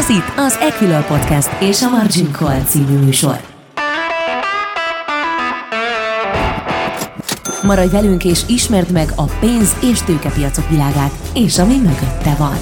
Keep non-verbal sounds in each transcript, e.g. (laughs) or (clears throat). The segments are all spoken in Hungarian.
Ez itt az Equilor Podcast és a Margin Call című műsor. Maradj velünk és ismerd meg a pénz- és tőkepiacok világát, és ami mögötte van.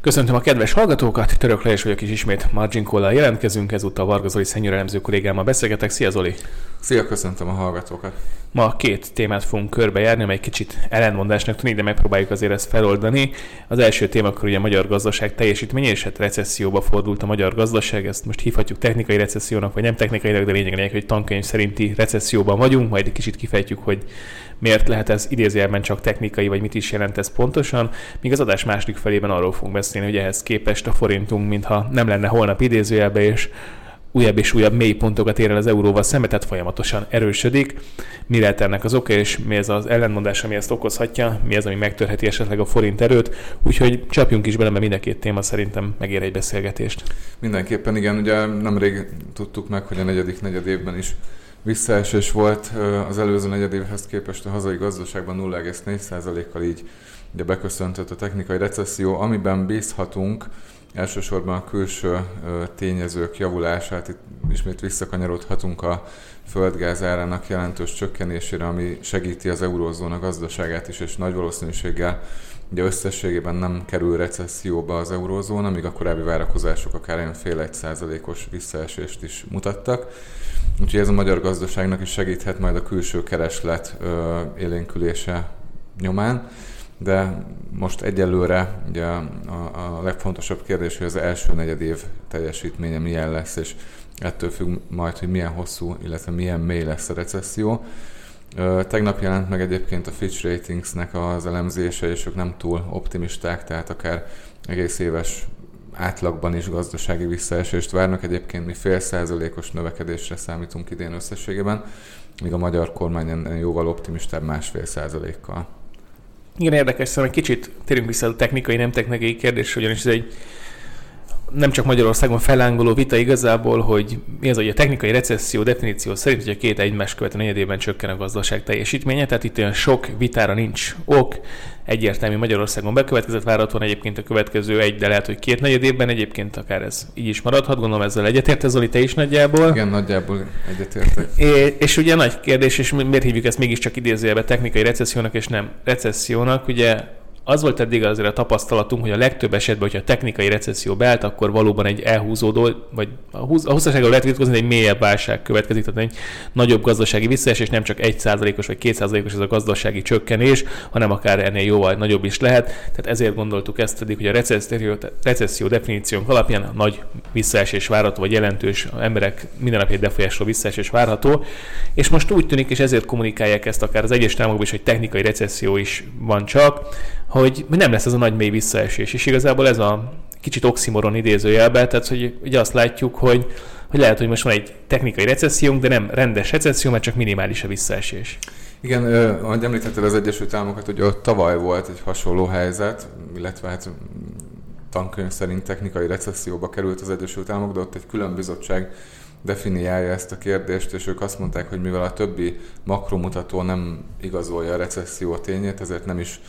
Köszöntöm a kedves hallgatókat, Török Lajos vagyok is ismét Margin call jelentkezünk, ezúttal Varga Zoli szennyőrelemző kollégámmal beszélgetek. Szia Zoli! Szia, köszöntöm a hallgatókat! Ma két témát fogunk körbejárni, amely kicsit ellentmondásnak tűnik, de megpróbáljuk azért ezt feloldani. Az első témakör ugye a magyar gazdaság teljesítménye, és hát recesszióba fordult a magyar gazdaság, ezt most hívhatjuk technikai recessziónak, vagy nem technikai, de lényeg hogy tankönyv szerinti recesszióban vagyunk, majd egy kicsit kifejtjük, hogy miért lehet ez idézőjelben csak technikai, vagy mit is jelent ez pontosan. Míg az adás második felében arról fogunk beszélni, hogy ehhez képest a forintunk, mintha nem lenne holnap idézőjelben, és újabb és újabb mély pontokat ér el az euróval szembe, tehát folyamatosan erősödik. Mi lehet ennek az oka, és mi ez az ellenmondás, ami ezt okozhatja, mi az, ami megtörheti esetleg a forint erőt. Úgyhogy csapjunk is bele, mert mind a két téma szerintem megér egy beszélgetést. Mindenképpen igen, ugye nemrég tudtuk meg, hogy a negyedik negyed évben is visszaesés volt az előző negyedévhez képest a hazai gazdaságban 0,4%-kal így ugye beköszöntött a technikai recesszió, amiben bízhatunk, elsősorban a külső tényezők javulását, itt ismét visszakanyarodhatunk a földgáz árának jelentős csökkenésére, ami segíti az eurózóna gazdaságát is, és nagy valószínűséggel ugye összességében nem kerül recesszióba az eurózóna, míg a korábbi várakozások akár ilyen fél egy százalékos visszaesést is mutattak. Úgyhogy ez a magyar gazdaságnak is segíthet majd a külső kereslet élénkülése nyomán de most egyelőre ugye a, a legfontosabb kérdés, hogy az első negyed év teljesítménye milyen lesz, és ettől függ majd, hogy milyen hosszú, illetve milyen mély lesz a recesszió. Tegnap jelent meg egyébként a Fitch Ratingsnek az elemzése, és ők nem túl optimisták, tehát akár egész éves átlagban is gazdasági visszaesést várnak. Egyébként mi fél százalékos növekedésre számítunk idén összességében, míg a magyar kormány jóval optimistább másfél százalékkal. Igen, érdekes, szóval egy kicsit térjünk vissza a technikai, nem technikai kérdés, ugyanis ez egy nem csak Magyarországon felángoló vita igazából, hogy mi az, hogy a technikai recesszió definíció szerint, hogy a két egymás követő negyedében csökken a gazdaság teljesítménye, tehát itt olyan sok vitára nincs ok, egyértelmű Magyarországon bekövetkezett várhatóan egyébként a következő egy, de lehet, hogy két negyed évben egyébként akár ez így is maradhat, gondolom ezzel egyetért Zoli, te is nagyjából. Igen, nagyjából egyetértek. És, és ugye nagy kérdés, és miért hívjuk ezt mégiscsak idézőjelbe technikai recessziónak és nem recessziónak, ugye az volt eddig azért a tapasztalatunk, hogy a legtöbb esetben, hogyha a technikai recesszió beállt, akkor valóban egy elhúzódó, vagy a, húz, a hosszaságról lehet vitatkozni, egy mélyebb válság következik, tehát egy nagyobb gazdasági visszaesés, nem csak 1%-os vagy 2%-os ez a gazdasági csökkenés, hanem akár ennél jóval nagyobb is lehet. Tehát ezért gondoltuk ezt eddig, hogy a recesszió, recesszió definíciónk alapján a nagy visszaesés várható, vagy jelentős emberek mindennapi befolyásoló visszaesés várható. És most úgy tűnik, és ezért kommunikálják ezt akár az egyes támokban is, hogy technikai recesszió is van csak, hogy nem lesz ez a nagy mély visszaesés. És igazából ez a kicsit oximoron idézőjelben, tehát hogy ugye azt látjuk, hogy, hogy lehet, hogy most van egy technikai recessziónk, de nem rendes recesszió, mert csak minimális a visszaesés. Igen, ahogy említetted az Egyesült Államokat, hogy ott tavaly volt egy hasonló helyzet, illetve hát tankönyv szerint technikai recesszióba került az Egyesült Államok, de ott egy külön bizottság definiálja ezt a kérdést, és ők azt mondták, hogy mivel a többi makromutató nem igazolja a recesszió tényét, ezért nem is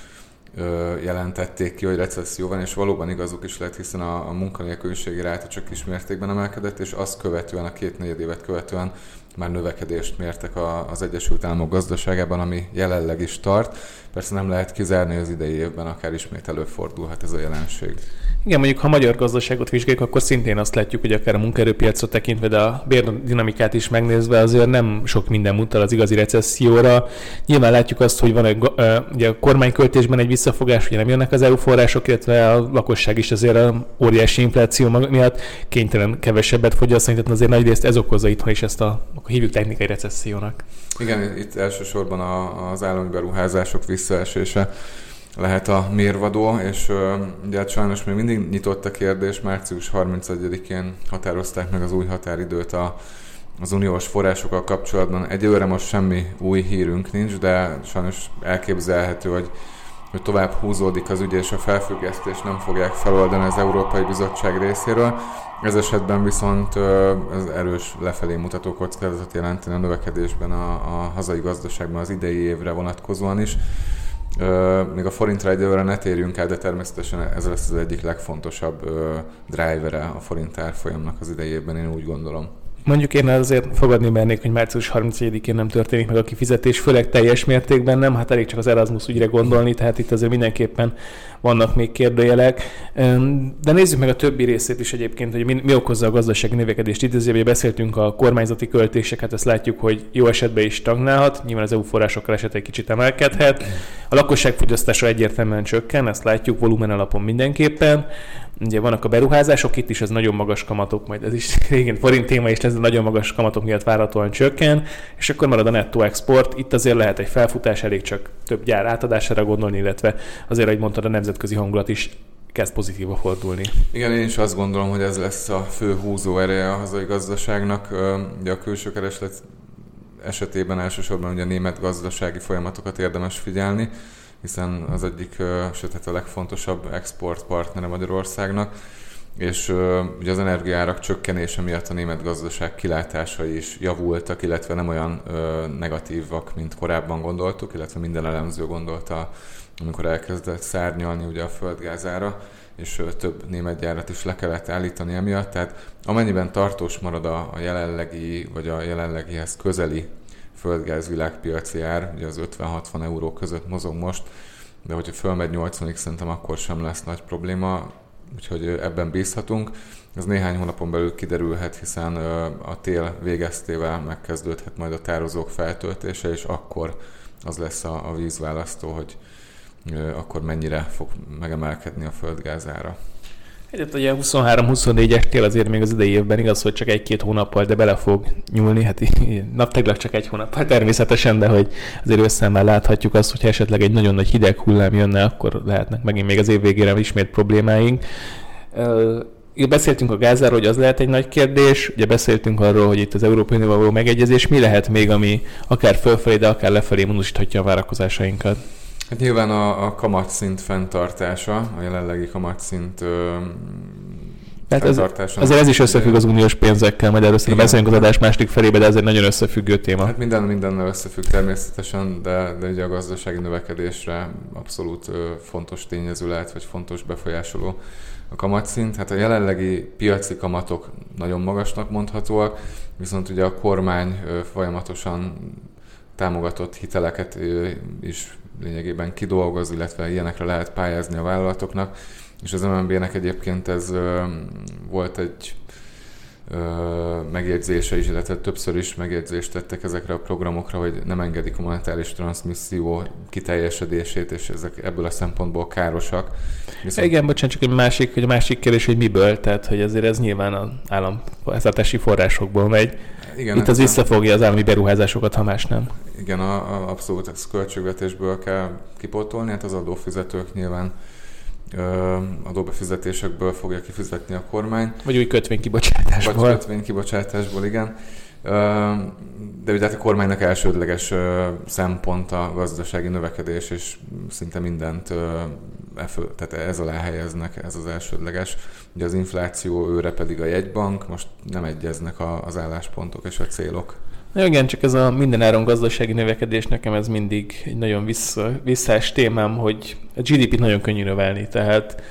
jelentették ki, hogy recesszió van, és valóban igazuk is lett, hiszen a, a munkanélküliségi ráta csak kis mértékben emelkedett, és azt követően, a két negyed évet követően már növekedést mértek a, az Egyesült Államok gazdaságában, ami jelenleg is tart. Persze nem lehet kizárni, az idei évben akár ismét előfordulhat ez a jelenség. Igen, mondjuk ha a magyar gazdaságot vizsgáljuk, akkor szintén azt látjuk, hogy akár a munkaerőpiacot tekintve, de a bérdinamikát is megnézve azért nem sok minden mutat az igazi recesszióra. Nyilván látjuk azt, hogy van egy, ugye a kormányköltésben egy visszafogás, ugye nem jönnek az EU források, illetve a lakosság is azért a óriási infláció miatt kénytelen kevesebbet fogyasztani, tehát azért nagy részt ez okozza itthon is ezt a, hívjuk technikai recessziónak. Igen, itt elsősorban a, az állami beruházások visszaesése lehet a mérvadó, és ugye hát sajnos még mindig nyitott a kérdés, március 31-én határozták meg az új határidőt a, az uniós forrásokkal kapcsolatban. Egyelőre most semmi új hírünk nincs, de sajnos elképzelhető, hogy, hogy tovább húzódik az ügy, és a felfüggesztést nem fogják feloldani az Európai Bizottság részéről. Ez esetben viszont ez erős lefelé mutató kockázatot jelenteni a növekedésben a, a hazai gazdaságban az idei évre vonatkozóan is még a forintra egyelőre ne térjünk el, de természetesen ez lesz az egyik legfontosabb drivere a forint árfolyamnak az idejében, én úgy gondolom. Mondjuk én azért fogadni mernék, hogy március 31-én nem történik meg a kifizetés, főleg teljes mértékben nem, hát elég csak az Erasmus ügyre gondolni, tehát itt azért mindenképpen vannak még kérdőjelek. De nézzük meg a többi részét is egyébként, hogy mi, mi okozza a gazdasági növekedést. Azért beszéltünk a kormányzati költéseket, ezt látjuk, hogy jó esetben is stagnálhat, nyilván az EU forrásokkal esetleg kicsit emelkedhet. A lakosság fogyasztása egyértelműen csökken, ezt látjuk volumen alapon mindenképpen. Ugye vannak a beruházások, itt is ez nagyon magas kamatok, majd ez is (laughs) régen forint téma is, ez a nagyon magas kamatok miatt várhatóan csökken, és akkor marad a nettó export. Itt azért lehet egy felfutás, elég csak több gyár átadására gondolni, illetve azért, ahogy mondtad, a nemzetközi hangulat is kezd pozitíva fordulni. Igen, én is azt gondolom, hogy ez lesz a fő húzó ereje a hazai gazdaságnak. Ugye a külső kereslet esetében elsősorban ugye a német gazdasági folyamatokat érdemes figyelni hiszen az egyik, sőt hát a legfontosabb exportpartnere Magyarországnak, és ugye az energiárak csökkenése miatt a német gazdaság kilátásai is javultak, illetve nem olyan negatívak, mint korábban gondoltuk, illetve minden elemző gondolta, amikor elkezdett szárnyalni ugye a földgázára, és több német gyárat is le kellett állítani emiatt. Tehát amennyiben tartós marad a, a jelenlegi, vagy a jelenlegihez közeli földgáz világpiaci ár, ugye az 50-60 euró között mozog most, de hogyha fölmegy 80-ig, szerintem akkor sem lesz nagy probléma, úgyhogy ebben bízhatunk. Ez néhány hónapon belül kiderülhet, hiszen a tél végeztével megkezdődhet majd a tározók feltöltése, és akkor az lesz a, a vízválasztó, hogy akkor mennyire fog megemelkedni a földgázára. Egyet ugye 23-24-es tél azért még az idei évben igaz, hogy csak egy-két hónappal, de bele fog nyúlni, hát napteglak csak egy hónappal természetesen, de hogy azért össze már láthatjuk azt, hogy esetleg egy nagyon nagy hideg hullám jönne, akkor lehetnek megint még az év végére ismét problémáink. Beszéltünk a gázáról, hogy az lehet egy nagy kérdés, ugye beszéltünk arról, hogy itt az Európai Unióval való megegyezés, mi lehet még, ami akár fölfelé, de akár lefelé módosíthatja a várakozásainkat? Hát nyilván a, a kamatszint fenntartása, a jelenlegi kamatszint ö, tehát ez, azért ez is összefügg az uniós pénzekkel, majd erről beszélünk az adás második felébe, de ez egy nagyon összefüggő téma. Hát minden mindennel összefügg természetesen, de, de ugye a gazdasági növekedésre abszolút ö, fontos tényező lehet, vagy fontos befolyásoló a kamatszint. Hát a jelenlegi piaci kamatok nagyon magasnak mondhatóak, viszont ugye a kormány ö, folyamatosan támogatott hiteleket is lényegében kidolgoz, illetve ilyenekre lehet pályázni a vállalatoknak, és az MNB-nek egyébként ez volt egy megjegyzése is, illetve többször is megjegyzést tettek ezekre a programokra, hogy nem engedik a monetáris transmisszió kiteljesedését, és ezek ebből a szempontból károsak. Viszont... Igen, bocsánat, csak egy másik, hogy a másik kérdés, hogy miből, tehát hogy azért ez nyilván az államháztartási forrásokból megy. Igen, Itt az visszafogja az állami beruházásokat, ha más nem. Igen, a, a, abszolút ez költségvetésből kell kipótolni, hát az adófizetők nyilván adóbefizetésekből fogja kifizetni a kormány. Vagy új kötvénykibocsátásból. Vagy kötvénykibocsátásból, igen. De ugye hát a kormánynak elsődleges szempont a gazdasági növekedés, és szinte mindent e tehát ez alá helyeznek, ez az elsődleges. Ugye az infláció őre pedig a jegybank, most nem egyeznek az álláspontok és a célok. Na igen, csak ez a mindenáron gazdasági növekedés nekem ez mindig egy nagyon vissza, visszás témám, hogy a GDP-t nagyon könnyű növelni, tehát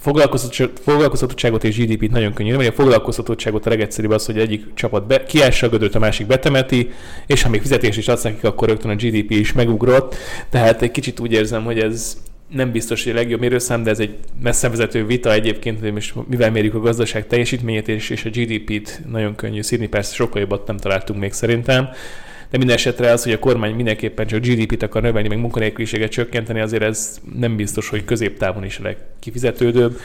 foglalkoztatottságot és GDP-t nagyon könnyű növelni. A foglalkoztatottságot a legegyszerűbb az, hogy egyik csapat be, kiássa a gödröt, a másik betemeti, és ha még fizetés is adsz nekik, akkor rögtön a GDP is megugrott. Tehát egy kicsit úgy érzem, hogy ez nem biztos, hogy a legjobb mérőszám, de ez egy messzevezető vita egyébként, hogy most mivel mérjük a gazdaság teljesítményét és, és a GDP-t nagyon könnyű szírni, persze sokkal jobbat nem találtunk még szerintem. De minden esetre az, hogy a kormány mindenképpen csak GDP-t akar növelni, meg munkanélküliséget csökkenteni, azért ez nem biztos, hogy középtávon is a legkifizetődőbb.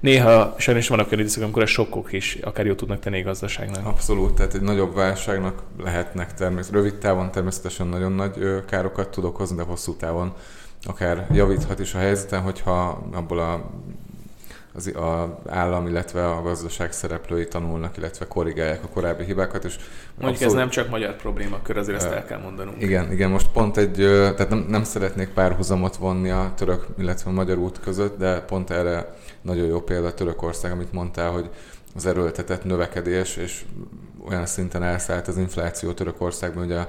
Néha sajnos vannak olyan időszak, amikor a sokkok is akár jót tudnak tenni a gazdaságnak. Abszolút, tehát egy nagyobb válságnak lehetnek természetesen. Rövid távon természetesen nagyon nagy károkat tud okozni, de hosszú távon akár javíthat is a helyzeten, hogyha abból a az a állam, illetve a gazdaság szereplői tanulnak, illetve korrigálják a korábbi hibákat. És Mondjuk abszolút... ez nem csak magyar probléma kör, azért ezt el kell mondanunk. Igen, igen, most pont egy, tehát nem, nem szeretnék párhuzamot vonni a török, illetve a magyar út között, de pont erre nagyon jó példa Törökország, amit mondtál, hogy az erőltetett növekedés, és olyan szinten elszállt az infláció Törökországban, hogy a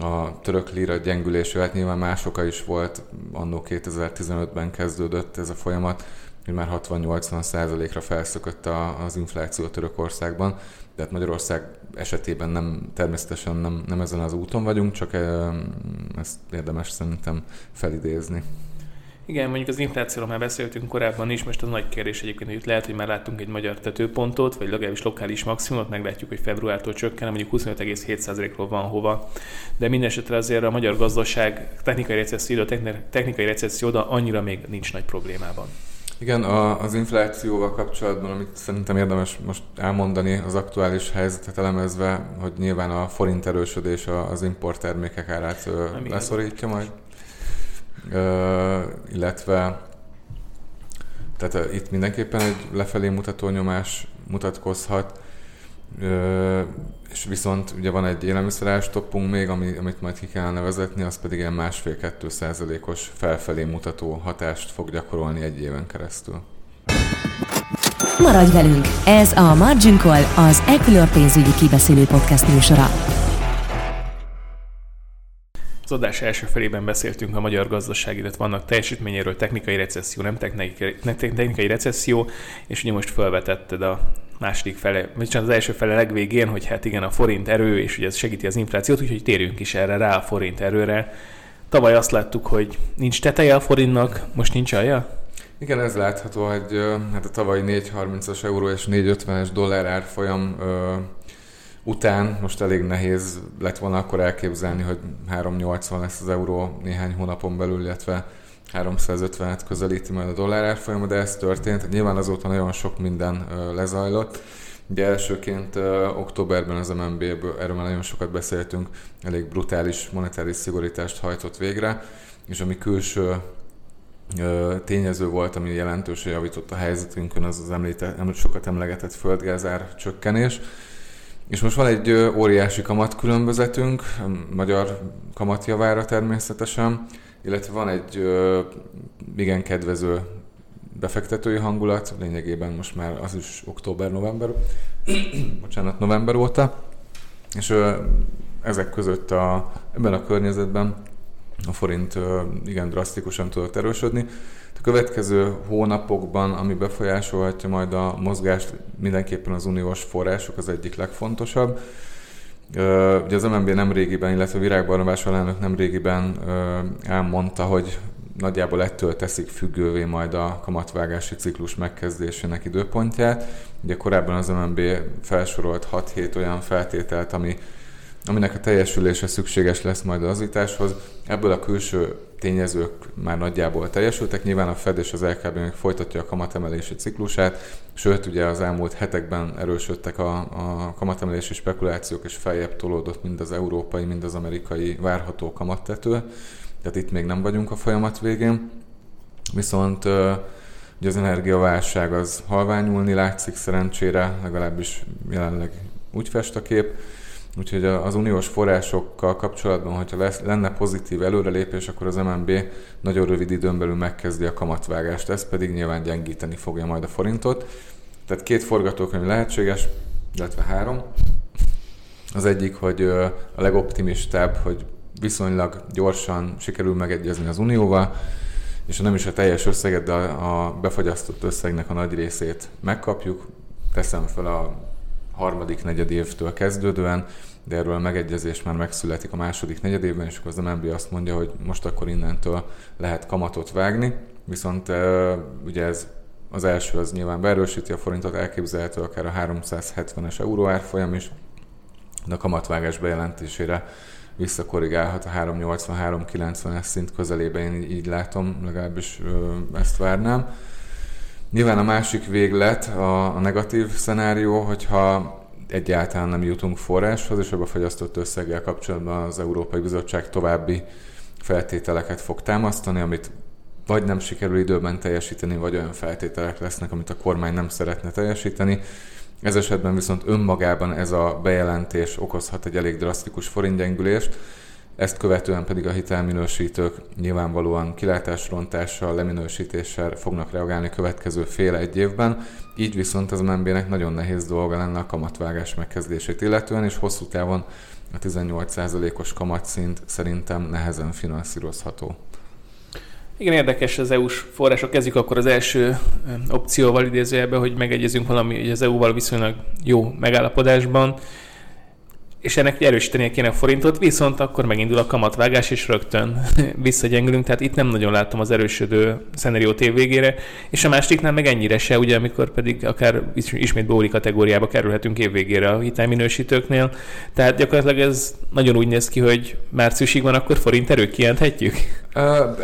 a török lira gyengülése, hát nyilván más oka is volt, annó 2015-ben kezdődött ez a folyamat, hogy már 60-80 százalékra felszökött az infláció Törökországban, de hát Magyarország esetében nem, természetesen nem, nem ezen az úton vagyunk, csak ezt érdemes szerintem felidézni. Igen, mondjuk az inflációról már beszéltünk korábban is, most az nagy kérdés egyébként, hogy itt lehet, hogy már láttunk egy magyar tetőpontot, vagy legalábbis lokális maximumot, meglátjuk, hogy februártól csökken, mondjuk 25,7%-ról van hova. De minden esetre azért a magyar gazdaság technikai recesszió, technikai recesszió, de annyira még nincs nagy problémában. Igen, a, az inflációval kapcsolatban, amit szerintem érdemes most elmondani az aktuális helyzetet elemezve, hogy nyilván a forint erősödés az importtermékek árát leszorítja majd. Illetve tehát itt mindenképpen egy lefelé mutató nyomás mutatkozhat, és viszont ugye van egy élelmiszerás toppunk még, ami, amit majd ki kellene vezetni, az pedig ilyen másfél-kettő százalékos felfelé mutató hatást fog gyakorolni egy éven keresztül. Maradj velünk! Ez a Margin Call, az Equilor pénzügyi kibeszélő podcast műsora. Az adás első felében beszéltünk a magyar gazdaság, illetve vannak teljesítményéről, technikai recesszió, nem technikai, nem technikai recesszió, és ugye most felvetetted a második fele, vagy az első fele legvégén, hogy hát igen, a forint erő, és ugye ez segíti az inflációt, úgyhogy térjünk is erre rá a forint erőre. Tavaly azt láttuk, hogy nincs teteje a forintnak, most nincs alja? Igen, ez látható, hogy hát a tavalyi 4,30-as euró és 4,50-es dollár árfolyam után most elég nehéz lett volna akkor elképzelni, hogy 380 lesz az euró néhány hónapon belül, illetve 350-et közelíti majd a dollár árfolyama, de ez történt. Nyilván azóta nagyon sok minden lezajlott. Ugye elsőként októberben az MNB-ből, erről már nagyon sokat beszéltünk, elég brutális monetáris szigorítást hajtott végre, és ami külső tényező volt, ami jelentősen javított a helyzetünkön, az az említett, sokat emlegetett földgázár csökkenés. És most van egy óriási kamatkülönbözetünk, magyar kamatjavára természetesen, illetve van egy igen kedvező befektetői hangulat, lényegében most már az is október-november, (clears throat) bocsánat, november óta, és ezek között a, ebben a környezetben a forint igen drasztikusan tudott erősödni. A következő hónapokban, ami befolyásolhatja majd a mozgást, mindenképpen az uniós források az egyik legfontosabb. Ugye az MNB nem régiben, illetve Virág Barnabás alelnök nem régiben elmondta, hogy nagyjából ettől teszik függővé majd a kamatvágási ciklus megkezdésének időpontját. Ugye korábban az MNB felsorolt 6-7 olyan feltételt, ami aminek a teljesülése szükséges lesz majd az azításhoz. Ebből a külső tényezők már nagyjából teljesültek. Nyilván a Fed és az LKB még folytatja a kamatemelési ciklusát, sőt ugye az elmúlt hetekben erősödtek a, a kamatemelési spekulációk, és feljebb tolódott mind az európai, mind az amerikai várható kamattető. Tehát itt még nem vagyunk a folyamat végén. Viszont ugye az energiaválság az halványulni látszik szerencsére, legalábbis jelenleg úgy fest a kép Úgyhogy az uniós forrásokkal kapcsolatban, hogyha lesz, lenne pozitív előrelépés, akkor az MNB nagyon rövid időn belül megkezdi a kamatvágást, ez pedig nyilván gyengíteni fogja majd a forintot. Tehát két forgatókönyv lehetséges, illetve három. Az egyik, hogy a legoptimistább, hogy viszonylag gyorsan sikerül megegyezni az unióval, és nem is a teljes összeget, de a befagyasztott összegnek a nagy részét megkapjuk. Teszem fel a harmadik negyed évtől kezdődően, de erről a megegyezés már megszületik a második negyed évben, és akkor az MNB azt mondja, hogy most akkor innentől lehet kamatot vágni, viszont ugye ez az első az nyilván beerősíti a forintot, elképzelhető akár a 370-es euró árfolyam is, de a kamatvágás bejelentésére visszakorrigálhat a 380-390-es szint közelébe, én így látom, legalábbis ezt várnám. Nyilván a másik véglet, a, a negatív szenárió, hogyha egyáltalán nem jutunk forráshoz, és a befagyasztott összeggel kapcsolatban az Európai Bizottság további feltételeket fog támasztani, amit vagy nem sikerül időben teljesíteni, vagy olyan feltételek lesznek, amit a kormány nem szeretne teljesíteni. Ez esetben viszont önmagában ez a bejelentés okozhat egy elég drasztikus forintgyengülést, ezt követően pedig a hitelminősítők nyilvánvalóan kilátásrontással, leminősítéssel fognak reagálni következő fél egy évben, így viszont az MNB-nek nagyon nehéz dolga lenne a kamatvágás megkezdését illetően, és hosszú távon a 18%-os kamatszint szerintem nehezen finanszírozható. Igen, érdekes az EU-s források. Kezdjük akkor az első opcióval idézőjelbe, hogy megegyezünk valami hogy az EU-val viszonylag jó megállapodásban és ennek erősítenie kéne a forintot, viszont akkor megindul a kamatvágás, és rögtön (laughs) visszagyengülünk, tehát itt nem nagyon látom az erősödő szenáriót év végére, és a másiknál meg ennyire se, ugye, amikor pedig akár ismét bóli kategóriába kerülhetünk év végére a hitelminősítőknél, tehát gyakorlatilag ez nagyon úgy néz ki, hogy márciusig van, akkor forint erő kijelenthetjük?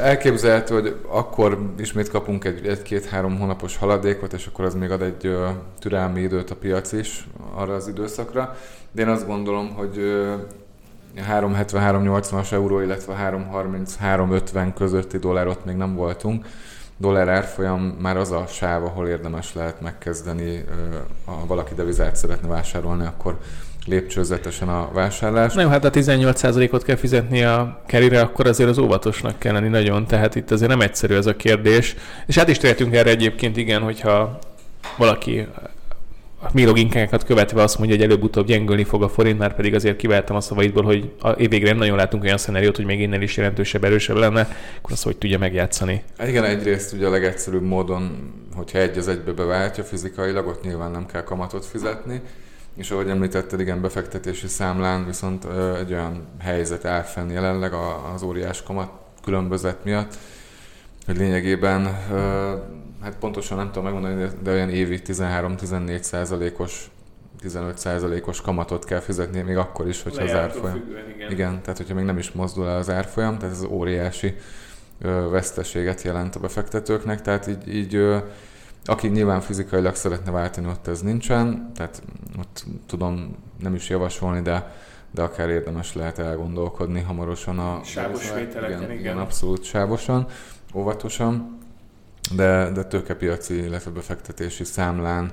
Elképzelhető, hogy akkor ismét kapunk egy, egy-két-három hónapos haladékot, és akkor az még ad egy türelmi időt a piac is arra az időszakra. De én azt gondolom, hogy 370-380-as euró, illetve 330-350 közötti dollárot még nem voltunk. Dollár árfolyam már az a sáv, ahol érdemes lehet megkezdeni, ha valaki devizát szeretne vásárolni, akkor lépcsőzetesen a vásárlás. Jó, hát a 18%-ot kell fizetni a kerire, akkor azért az óvatosnak kell lenni nagyon, tehát itt azért nem egyszerű ez a kérdés. És hát is tehetünk erre egyébként, igen, hogyha valaki a mi loginkákat követve azt mondja, hogy előbb-utóbb gyengülni fog a forint, már pedig azért kivettem a szavaidból, hogy a évvégre nem nagyon látunk olyan szenáriót, hogy még innen is jelentősebb, erősebb lenne, akkor azt hogy tudja megjátszani. Igen, egyrészt ugye a legegyszerűbb módon, hogyha egy az egybe beváltja fizikailag, ott nyilván nem kell kamatot fizetni, és ahogy említetted, igen, befektetési számlán viszont egy olyan helyzet áll fenn jelenleg az óriás kamat különbözet miatt, hogy lényegében hát pontosan nem tudom megmondani, de olyan évi 13-14 százalékos 15 százalékos kamatot kell fizetni, még akkor is, hogyha az árfolyam... Függően, igen. igen, tehát hogyha még nem is mozdul el az árfolyam, tehát ez óriási ö, veszteséget jelent a befektetőknek, tehát így, így ö, aki nyilván fizikailag szeretne váltani, ott ez nincsen, tehát ott tudom nem is javasolni, de de akár érdemes lehet elgondolkodni hamarosan a... Sávos vételeken, igen, igen. igen. abszolút sávosan, óvatosan de, de tőkepiaci, illetve befektetési számlán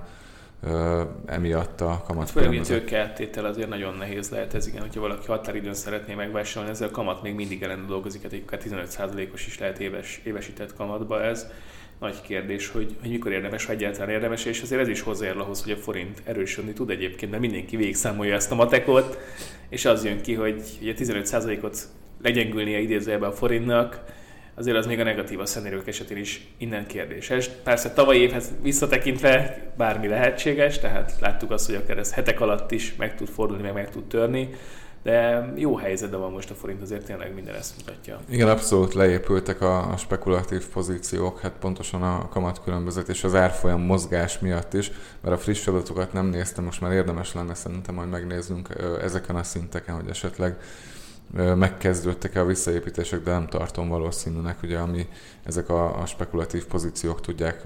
ö, emiatt a kamat. Hát főleg tőkeáttétel azért nagyon nehéz lehet ez, igen, hogyha valaki határidőn szeretné megvásárolni, ezzel a kamat még mindig ellen dolgozik, hát egyébként 15%-os is lehet éves, évesített kamatba ez. Nagy kérdés, hogy, hogy mikor érdemes, ha egyáltalán érdemes, és azért ez is hozzájárul ahhoz, hogy a forint erősödni tud egyébként, mert mindenki végigszámolja ezt a matekot, és az jön ki, hogy ugye 15%-ot legyengülnie idézőjelben a forintnak, azért az még a negatív a szenerők esetén is innen kérdéses. Persze tavalyi évhez visszatekintve bármi lehetséges, tehát láttuk azt, hogy akár ez hetek alatt is meg tud fordulni, meg meg tud törni, de jó helyzetben van most a forint, azért tényleg minden ezt mutatja. Igen, abszolút leépültek a, a spekulatív pozíciók, hát pontosan a kamatkülönbözet és az árfolyam mozgás miatt is, mert a friss adatokat nem néztem, most már érdemes lenne szerintem majd megnéznünk ezeken a szinteken, hogy esetleg megkezdődtek-e a visszaépítések, de nem tartom valószínűnek, ugye, ami ezek a, a spekulatív pozíciók tudják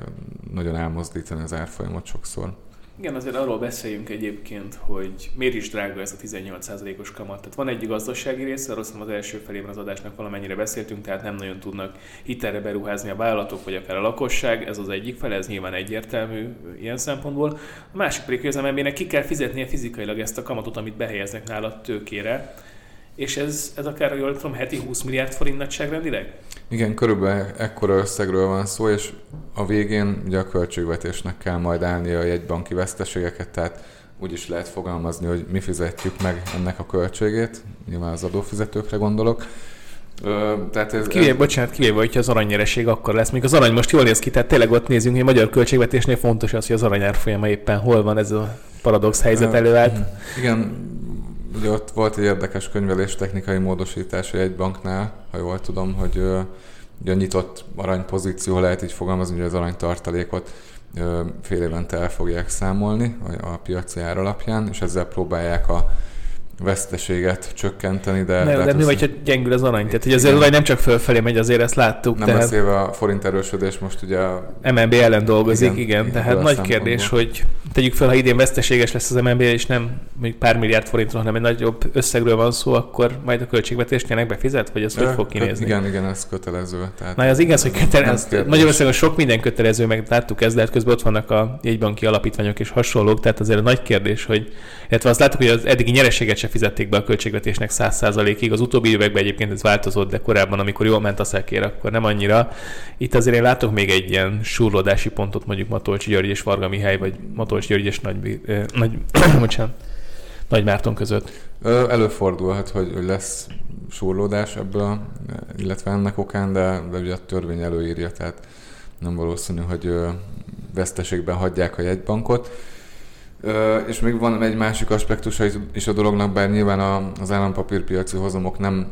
nagyon elmozdítani az árfolyamot sokszor. Igen, azért arról beszéljünk egyébként, hogy miért is drága ez a 18%-os kamat. Tehát van egy gazdasági része, arról az első felében az adásnak valamennyire beszéltünk, tehát nem nagyon tudnak hitelre beruházni a vállalatok, vagy akár a lakosság, ez az egyik fele, ez nyilván egyértelmű ilyen szempontból. A másik pedig, hogy az MNB-nek ki kell fizetnie fizikailag ezt a kamatot, amit behelyeznek nála tőkére, és ez, ez akár, jól tudom, heti 20 milliárd forint nagyságrendileg? Igen, körülbelül ekkora összegről van szó, és a végén ugye a költségvetésnek kell majd állni a jegybanki veszteségeket, tehát úgy is lehet fogalmazni, hogy mi fizetjük meg ennek a költségét, nyilván az adófizetőkre gondolok. Ö, tehát ez, kivéve, ez... Bocsánat, kivéve, hogyha az aranynyereség akkor lesz. Még az arany most jól néz ki, tehát tényleg ott nézünk, hogy a magyar költségvetésnél fontos az, hogy az aranyár folyama éppen hol van, ez a paradox helyzet előállt. Igen, Ugye ott volt egy érdekes könyvelés technikai módosítás egy banknál, ha jól tudom, hogy ugye a nyitott aranypozíció lehet így fogalmazni, hogy az aranytartalékot fél évente el fogják számolni a piaci ár alapján, és ezzel próbálják a veszteséget csökkenteni, de... Ne, de, de mi vagy, hogy gyengül az arany? Tehát, hogy az nem csak fölfelé megy, azért ezt láttuk. Nem tehát... beszélve a forint erősödés most ugye... A... MNB ellen dolgozik, igen. igen tehát nagy kérdés, hogy tegyük fel, ha idén veszteséges lesz az MNB, és nem még pár milliárd forintról, hanem egy nagyobb összegről van szó, akkor majd a költségvetés tényleg befizet, vagy ez hogy fog kinézni? Igen, igen, ez kötelező. Tehát Na, az igaz, hogy kötelező. Magyarországon sok minden kötelező, meg láttuk ezt, de hát közben ott vannak a jegybanki alapítványok és hasonlók, tehát azért a nagy kérdés, hogy illetve azt láttuk, hogy az eddigi nyereséget se fizették be a költségvetésnek 100%-ig. Az utóbbi években egyébként ez változott, de korábban, amikor jól ment a szekér, akkor nem annyira. Itt azért én látok még egy ilyen surlódási pontot mondjuk Matolcsi György és Varga Mihály, vagy Matolcsi György és Nagy, eh, nagy (clears throat) bocsánat, Nagymárton között? Előfordulhat, hogy, hogy lesz súrlódás ebből, illetve ennek okán, de, de ugye a törvény előírja, tehát nem valószínű, hogy veszteségben hagyják a jegybankot. És még van egy másik aspektusa is a dolognak, bár nyilván az állampapírpiaci hozamok nem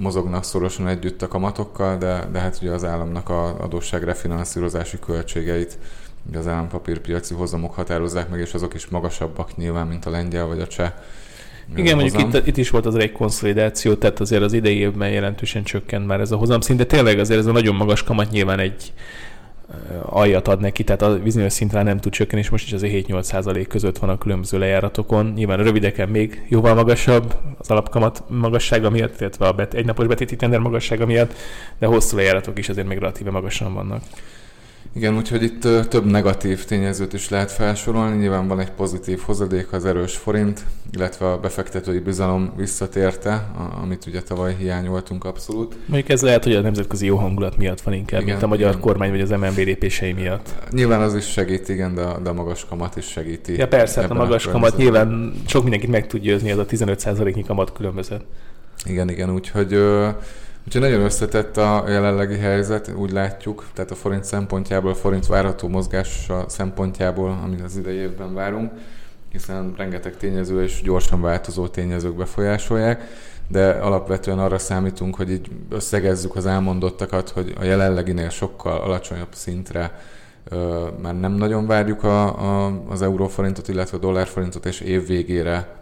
mozognak szorosan együtt a kamatokkal, de, de hát ugye az államnak a adósság refinanszírozási költségeit ugye az állampapírpiaci hozamok határozzák meg, és azok is magasabbak nyilván, mint a lengyel vagy a cseh igen, mondjuk itt, itt, is volt az egy konszolidáció, tehát azért az idei évben jelentősen csökkent már ez a hozamszint, de tényleg azért ez a nagyon magas kamat nyilván egy aljat ad neki, tehát a bizonyos szintre nem tud csökkenni, és most is azért 7-8 százalék között van a különböző lejáratokon. Nyilván a rövideken még jóval magasabb az alapkamat magassága miatt, illetve a bet, egynapos betéti tender magassága miatt, de hosszú lejáratok is azért még relatíve magasan vannak. Igen, úgyhogy itt több negatív tényezőt is lehet felsorolni. Nyilván van egy pozitív hozadék az erős forint, illetve a befektetői bizalom visszatérte, amit ugye tavaly hiányoltunk abszolút. Mondjuk ez lehet, hogy a nemzetközi jó hangulat miatt van inkább, igen, mint a magyar igen. kormány vagy az MNB lépései miatt. Nyilván az is segít, igen, de, de a magas kamat is segíti. Ja persze, hát a magas a kamat nyilván sok mindenkit meg tud győzni, az a 15%-nyi kamat különbözet. Igen, igen, úgyhogy Úgyhogy nagyon összetett a jelenlegi helyzet, úgy látjuk, tehát a forint szempontjából, a forint várható mozgása szempontjából, amit az idei évben várunk, hiszen rengeteg tényező és gyorsan változó tényezők befolyásolják, de alapvetően arra számítunk, hogy így összegezzük az elmondottakat, hogy a jelenleginél sokkal alacsonyabb szintre ö, már nem nagyon várjuk a, a, az euróforintot, illetve a dollárforintot, és év végére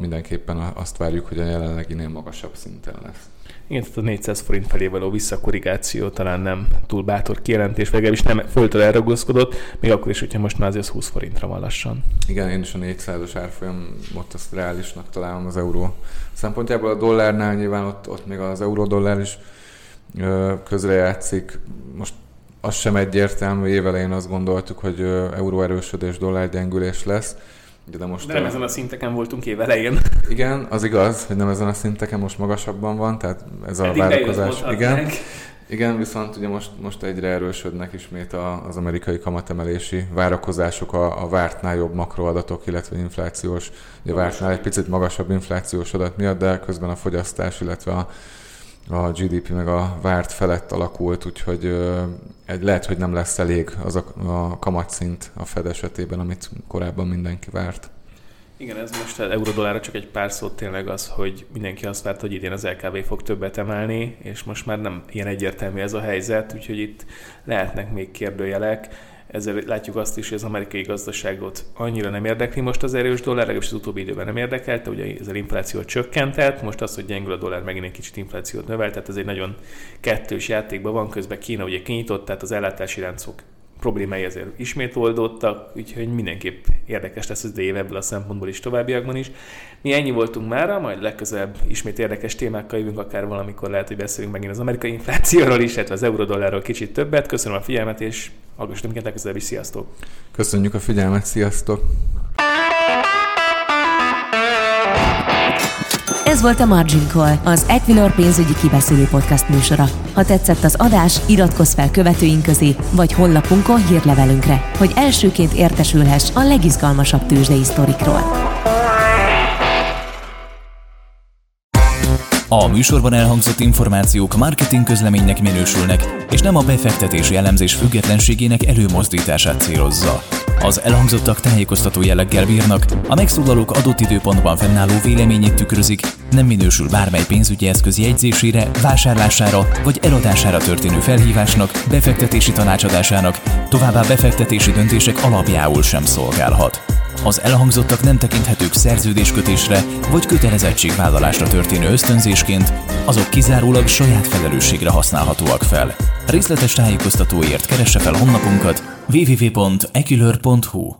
mindenképpen azt várjuk, hogy a jelenleginél magasabb szinten lesz. Igen, tehát a 400 forint felé való visszakorrigáció talán nem túl bátor kijelentés, legalábbis nem föltől elragaszkodott, még akkor is, hogyha most már azért 20 forintra van lassan. Igen, én is a 400-as árfolyamot azt reálisnak találom az euró szempontjából. A dollárnál nyilván ott, ott még az euró-dollár is közrejátszik. Most az sem egyértelmű, évelején azt gondoltuk, hogy euró erősödés, dollár gyengülés lesz de, most de nem a... ezen a szinteken voltunk évelején. Igen, az igaz, hogy nem ezen a szinteken, most magasabban van, tehát ez a Eddig várakozás. Igen. Meg. Igen, viszont ugye most, most egyre erősödnek ismét a, az amerikai kamatemelési várakozások, a, a vártnál jobb makroadatok, illetve inflációs, ugye vártnál egy picit magasabb inflációs adat miatt, de közben a fogyasztás, illetve a, a GDP meg a várt felett alakult, úgyhogy egy, lehet, hogy nem lesz elég az a, a kamatszint a Fed esetében, amit korábban mindenki várt. Igen, ez most az eurodollára csak egy pár szót tényleg az, hogy mindenki azt várta, hogy idén az LKB fog többet emelni, és most már nem ilyen egyértelmű ez a helyzet, úgyhogy itt lehetnek még kérdőjelek. Ezzel látjuk azt is, hogy az amerikai gazdaságot annyira nem érdekli most az erős dollár, legalábbis az utóbbi időben nem érdekelte, ugye az infláció csökkentett, most az, hogy gyengül a dollár, megint egy kicsit inflációt növel, tehát ez egy nagyon kettős játékban van, közben Kína ugye kinyitott, tehát az ellátási láncok problémái ezért ismét oldódtak, úgyhogy mindenképp érdekes lesz az év ebből a szempontból is továbbiakban is. Mi ennyi voltunk mára, majd legközelebb ismét érdekes témákkal jövünk, akár valamikor lehet, hogy beszélünk megint az amerikai inflációról is, illetve az eurodollárról kicsit többet. Köszönöm a figyelmet, és hallgassatok minket legközelebb is. Sziasztok! Köszönjük a figyelmet, sziasztok! Ez volt a Margin Call, az Equilor pénzügyi kibeszélő podcast műsora. Ha tetszett az adás, iratkozz fel követőink közé, vagy honlapunkon hírlevelünkre, hogy elsőként értesülhess a legizgalmasabb tőzsdei sztorikról. A műsorban elhangzott információk marketing közleménynek minősülnek, és nem a befektetési elemzés függetlenségének előmozdítását célozza. Az elhangzottak tájékoztató jelleggel bírnak, a megszólalók adott időpontban fennálló véleményét tükrözik, nem minősül bármely pénzügyi eszköz jegyzésére, vásárlására vagy eladására történő felhívásnak, befektetési tanácsadásának, továbbá befektetési döntések alapjául sem szolgálhat. Az elhangzottak nem tekinthetők szerződéskötésre vagy kötelezettségvállalásra történő ösztönzésként, azok kizárólag saját felelősségre használhatóak fel. Részletes tájékoztatóért keresse fel honlapunkat www.ekülör.hu